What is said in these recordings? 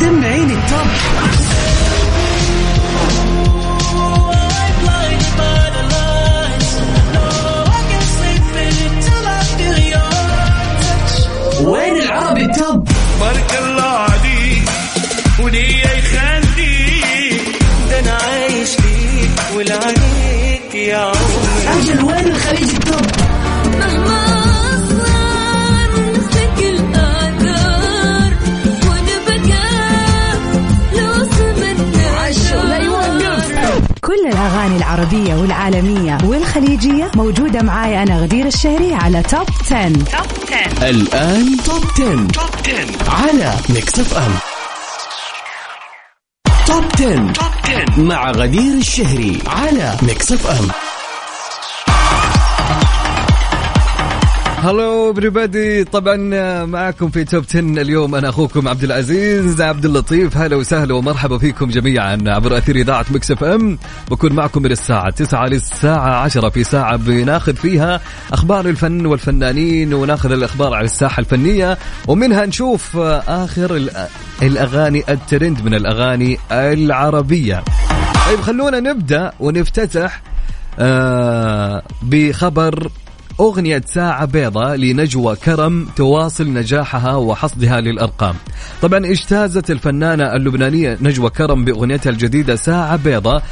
سمعيني التوب. والعالمية والخليجية موجودة معاي أنا غدير الشهري على Top 10. Top 10 الآن Top 10. Top 10 على ميكس اف ام Top 10. Top 10 مع غدير الشهري على ميكس اف ام hello everybody. طبعا معكم في Top 10 اليوم أنا أخوكم عبد العزيز عبد اللطيف. هلا وسهلا ومرحبا فيكم جميعا عبر أثير إذاعة مكس اف ام بكون معكم من الساعة 9 للساعه 10 في ساعة بناخذ فيها أخبار الفن والفنانين وناخذ الأخبار على الساحة الفنية. ومنها نشوف آخر الأ- الأغاني الترند من الأغاني العربية. طيب خلونا نبدأ ونفتتح آه بخبر أغنية ساعة بيضة لنجوى كرم تواصل نجاحها وحصدها للأرقام. طبعا اجتازت الفنانة اللبنانية نجوى كرم بأغنيتها الجديدة ساعة بيضة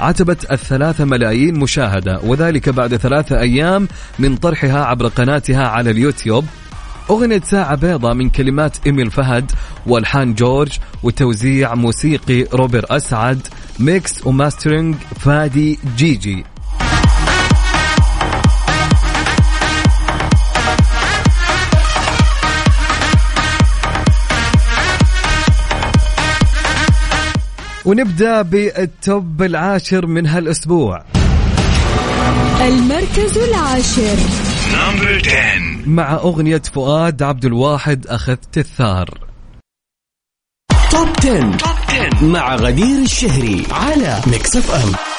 عتبت الثلاثة ملايين مشاهدة وذلك بعد ثلاثة أيام من طرحها عبر قناتها على اليوتيوب. أغنية ساعة بيضة من كلمات إيميل فهد والحان جورج وتوزيع موسيقي روبر أسعد mix و mastering فادي جيجي. ونبدأ بال top العاشر من هالأسبوع. المركز العاشر. number 10 مع أغنية فؤاد عبد الواحد أخذت الثار Top 10. Top 10 مع غدير الشهري على ميكس أف أم.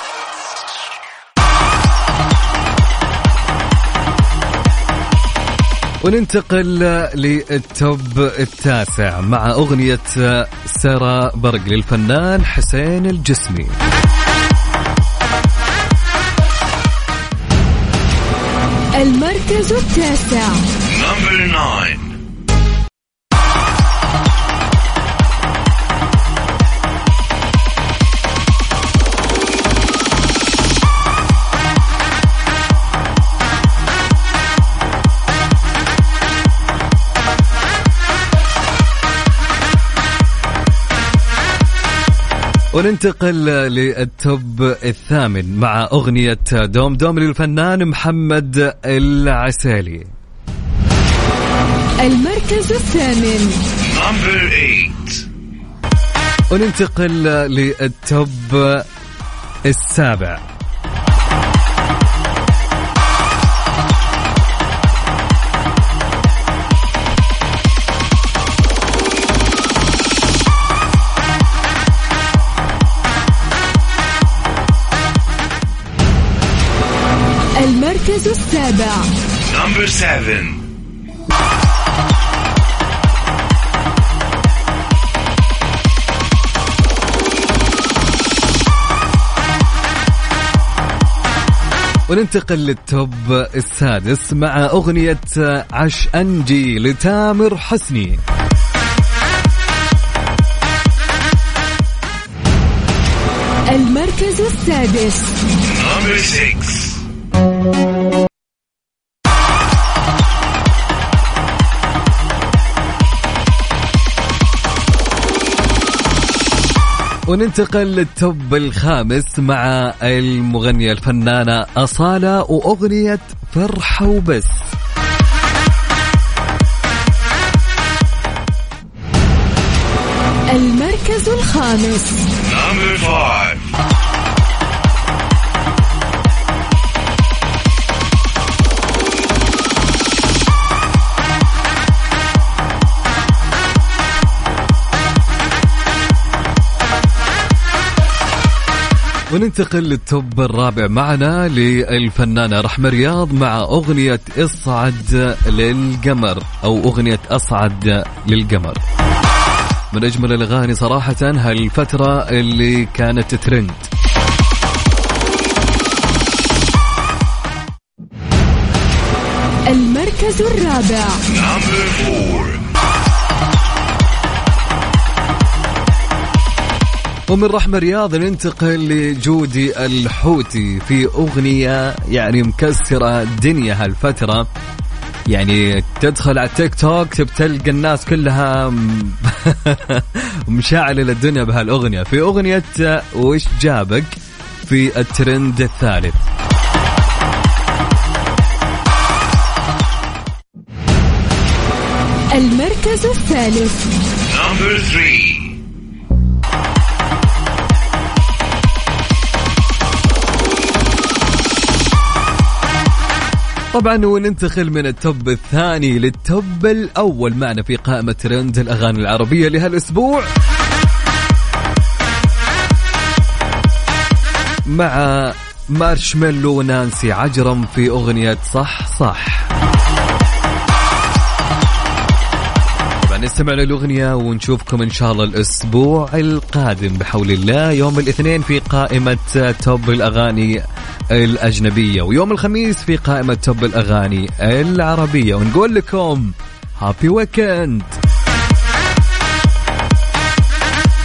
وننتقل لل top التاسع مع أغنية سارة برق للفنان حسين الجسمي. المركز التاسع. وننتقل لل top الثامن مع أغنية دوم دوم للفنان محمد العسيلي المركز الثامن. number 8 وننتقل لل top السابع. السابع نمبر 7 وننتقل للتوب السادس مع أغنية عش أنجي لتامر حسني. المركز السادس. وننتقل للتوب الخامس مع المغنية الفنانة أصالة وأغنية فرحة وبس المركز الخامس. وننتقل للتوب الرابع معنا للفنانة رحمة رياض مع أغنية إصعد للقمر أو أغنية أصعد للقمر. من أجمل الأغاني صراحة هالفترة اللي كانت ترند. المركز الرابع. ومن رحمة رياض ننتقل لجودي الحوتي في أغنية يعني مكسرة الدنيا هالفترة يعني تدخل على التيك توك بتلقى الناس كلها م- مشعلة الدنيا بهالأغنية. في أغنية وش جابك في الترند الثالث. المركز الثالث. طبعا وننتقل من ال top الثاني لل top الأول معنا في قائمة ترند الأغاني العربية لهالأسبوع. مع مارشميلو ونانسي عجرم في أغنية صح صح. طبعا نستمع للأغنية ونشوفكم إن شاء الله الأسبوع القادم بحول الله يوم الاثنين في قائمة توب الأغاني الأجنبية. ويوم الخميس في قائمة توب الأغاني العربية. ونقول لكم هابي ويكند